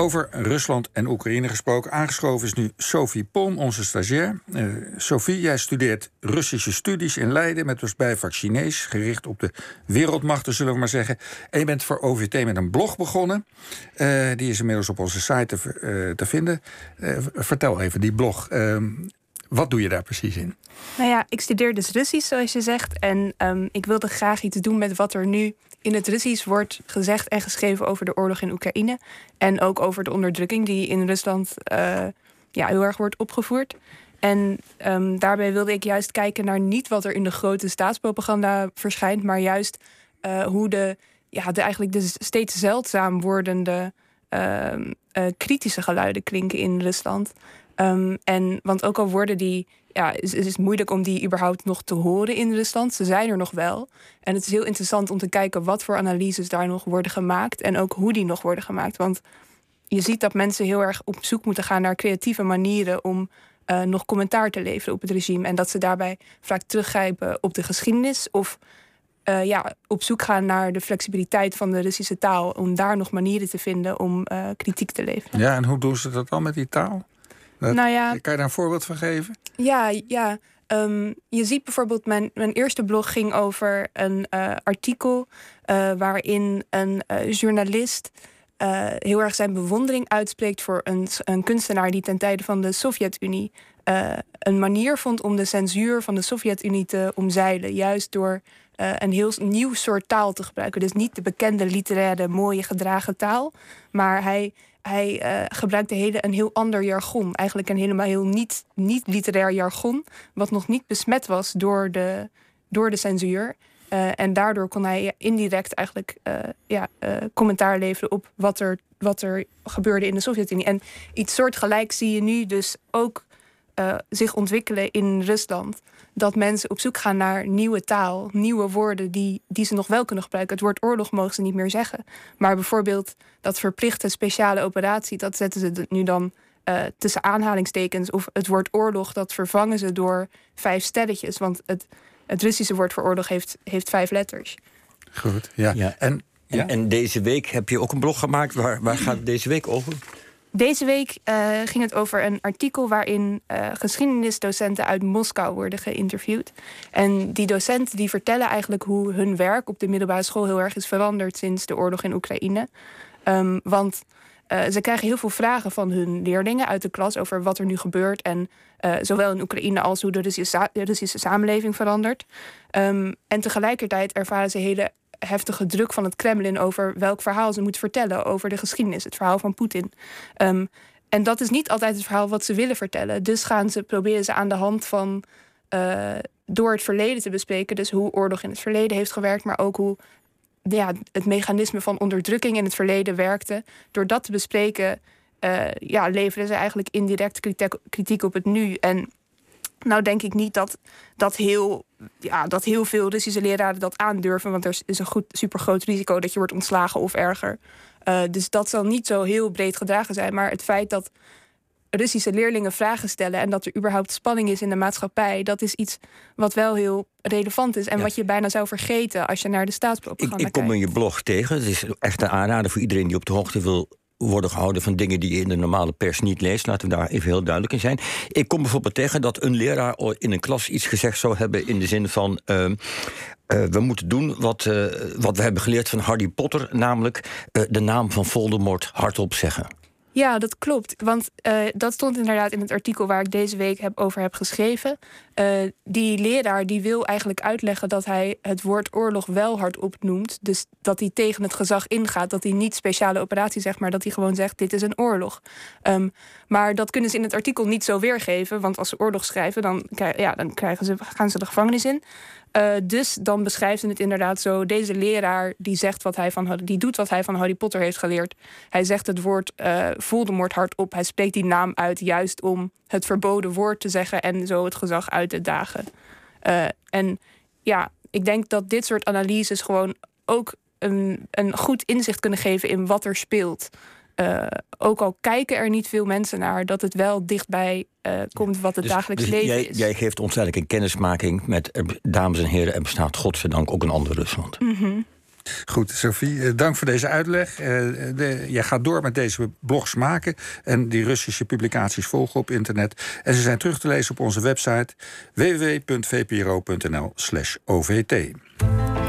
Over Rusland en Oekraïne gesproken. Aangeschoven is nu Sophie Pom, onze stagiair. Uh, Sophie, jij studeert Russische studies in Leiden met als bijvak Chinees, gericht op de wereldmachten, zullen we maar zeggen. En je bent voor OVT met een blog begonnen. Uh, die is inmiddels op onze site te, uh, te vinden. vertel even, die blog. Ehm, wat doe je daar precies in? Nou ja, ik studeer dus Russisch, zoals je zegt. En um, ik wilde graag iets doen met wat er nu in het Russisch wordt gezegd en geschreven over de oorlog in Oekraïne. En ook over de onderdrukking die in Rusland uh, ja, heel erg wordt opgevoerd. En um, daarbij wilde ik juist kijken naar niet wat er in de grote staatspropaganda verschijnt, maar juist uh, hoe de, ja, eigenlijk de steeds zeldzaam wordende uh, kritische geluiden klinken in Rusland. Um, en, want ook al worden die ja, het is moeilijk om die überhaupt nog te horen in Rusland. Ze zijn er nog wel. En het is heel interessant om te kijken wat voor analyses daar nog worden gemaakt. En ook hoe die nog worden gemaakt. Want je ziet dat mensen heel erg op zoek moeten gaan naar creatieve manieren om uh, nog commentaar te leveren op het regime. En dat ze daarbij vaak teruggrijpen op de geschiedenis. Of uh, ja, op zoek gaan naar de flexibiliteit van de Russische taal. Om daar nog manieren te vinden om uh, kritiek te leveren. Ja, en hoe doen ze dat dan met die taal? Dat, nou ja, kan je daar een voorbeeld van geven? Ja, ja. Um, je ziet bijvoorbeeld, mijn, mijn eerste blog ging over een uh, artikel uh, waarin een uh, journalist heel erg zijn bewondering uitspreekt voor een, een kunstenaar die ten tijde van de Sovjet-Unie een manier vond om de censuur van de Sovjet-Unie te omzeilen. Juist door een heel nieuw soort taal te gebruiken. Dus niet de bekende literaire, mooie gedragen taal, maar hij hij uh, gebruikte hele, een heel ander jargon. Eigenlijk een helemaal heel niet, niet literair jargon. Wat nog niet besmet was door de, door de censuur. Uh, en daardoor kon hij indirect eigenlijk uh, ja, commentaar leveren op wat er, wat er gebeurde in de Sovjet-Unie. En iets soortgelijks zie je nu dus ook zich ontwikkelen in Rusland dat mensen op zoek gaan naar nieuwe taal, nieuwe woorden die, die ze nog wel kunnen gebruiken. Het woord oorlog mogen ze niet meer zeggen. Maar bijvoorbeeld dat verplichte speciale operatie, dat zetten ze nu dan uh, tussen aanhalingstekens. Of het woord oorlog, dat vervangen ze door vijf stelletjes. Want het, het Russische woord voor oorlog heeft, heeft vijf letters. Goed, ja. ja. En, ja? en deze week heb je ook een blog gemaakt. Waar, waar gaat het deze week over? Deze week uh, ging het over een artikel waarin uh, geschiedenisdocenten uit Moskou worden geïnterviewd. En die docenten die vertellen eigenlijk hoe hun werk op de middelbare school heel erg is veranderd sinds de oorlog in Oekraïne. Um, want uh, ze krijgen heel veel vragen van hun leerlingen uit de klas over wat er nu gebeurt. En zowel in Oekraïne als hoe de Russische, de samenleving verandert. Um, en tegelijkertijd ervaren ze hele heftige druk van het Kremlin over welk verhaal ze moet vertellen over de geschiedenis, het verhaal van Poetin. Um, en dat is niet altijd het verhaal wat ze willen vertellen. Dus gaan ze, proberen ze aan de hand van uh, door het verleden te bespreken, dus hoe oorlog in het verleden heeft gewerkt, maar ook hoe ja, het mechanisme van onderdrukking in het verleden werkte. Door dat te bespreken, uh, ja, leveren ze eigenlijk indirect kritiek, kritiek op het nu. En nou denk ik niet dat, dat, heel, ja, dat heel veel Russische leraren dat aandurven. Want er is een goed, super groot risico dat je wordt ontslagen of erger. Uh, dus dat zal niet zo heel breed gedragen zijn. Maar het feit dat Russische leerlingen vragen stellen en dat er überhaupt spanning is in de maatschappij, dat is iets wat wel heel relevant is en ja. wat je bijna zou vergeten als je naar de staatspropaganda ik, ik kom in je blog tegen. Het is echt een aanrader voor iedereen die op de hoogte wil worden gehouden van dingen die je in de normale pers niet leest. Laten we daar even heel duidelijk in zijn. Ik kom bijvoorbeeld tegen dat een leraar in een klas iets gezegd zou hebben in de zin van. Uh, uh, we moeten doen wat, uh, wat we hebben geleerd van Harry Potter, namelijk de naam van Voldemort hardop zeggen. Ja, dat klopt. Want uh, dat stond inderdaad in het artikel waar ik deze week over heb geschreven. Uh, die leraar die wil eigenlijk uitleggen dat hij het woord oorlog wel hardop noemt. Dus dat hij tegen het gezag ingaat. Dat hij niet speciale operatie zegt, maar dat hij gewoon zegt: dit is een oorlog. Um, maar dat kunnen ze in het artikel niet zo weergeven. Want als ze oorlog schrijven, dan, ja, dan krijgen ze, gaan ze de gevangenis in. Uh, dus dan beschrijft het inderdaad zo: deze leraar die zegt wat hij van die doet wat hij van Harry Potter heeft geleerd. Hij zegt het woord uh, Voldemort hardop. Hij spreekt die naam uit juist om het verboden woord te zeggen en zo het gezag uit te dagen. Uh, en ja, ik denk dat dit soort analyses gewoon ook een, een goed inzicht kunnen geven in wat er speelt. Eh, ook al kijken er niet veel mensen naar, dat het wel dichtbij eh, komt wat het dus dagelijks dus leven jij, is. Jij geeft ons eigenlijk een kennismaking met, eh, dames en heren, en bestaat godzijdank ook een ander Rusland. Mhm. Goed, Sophie, dank voor deze uitleg. Jij gaat door met deze blogs maken en die Russische publicaties volgen op internet. En ze zijn terug te lezen op onze website www.vpro.nl/ovt.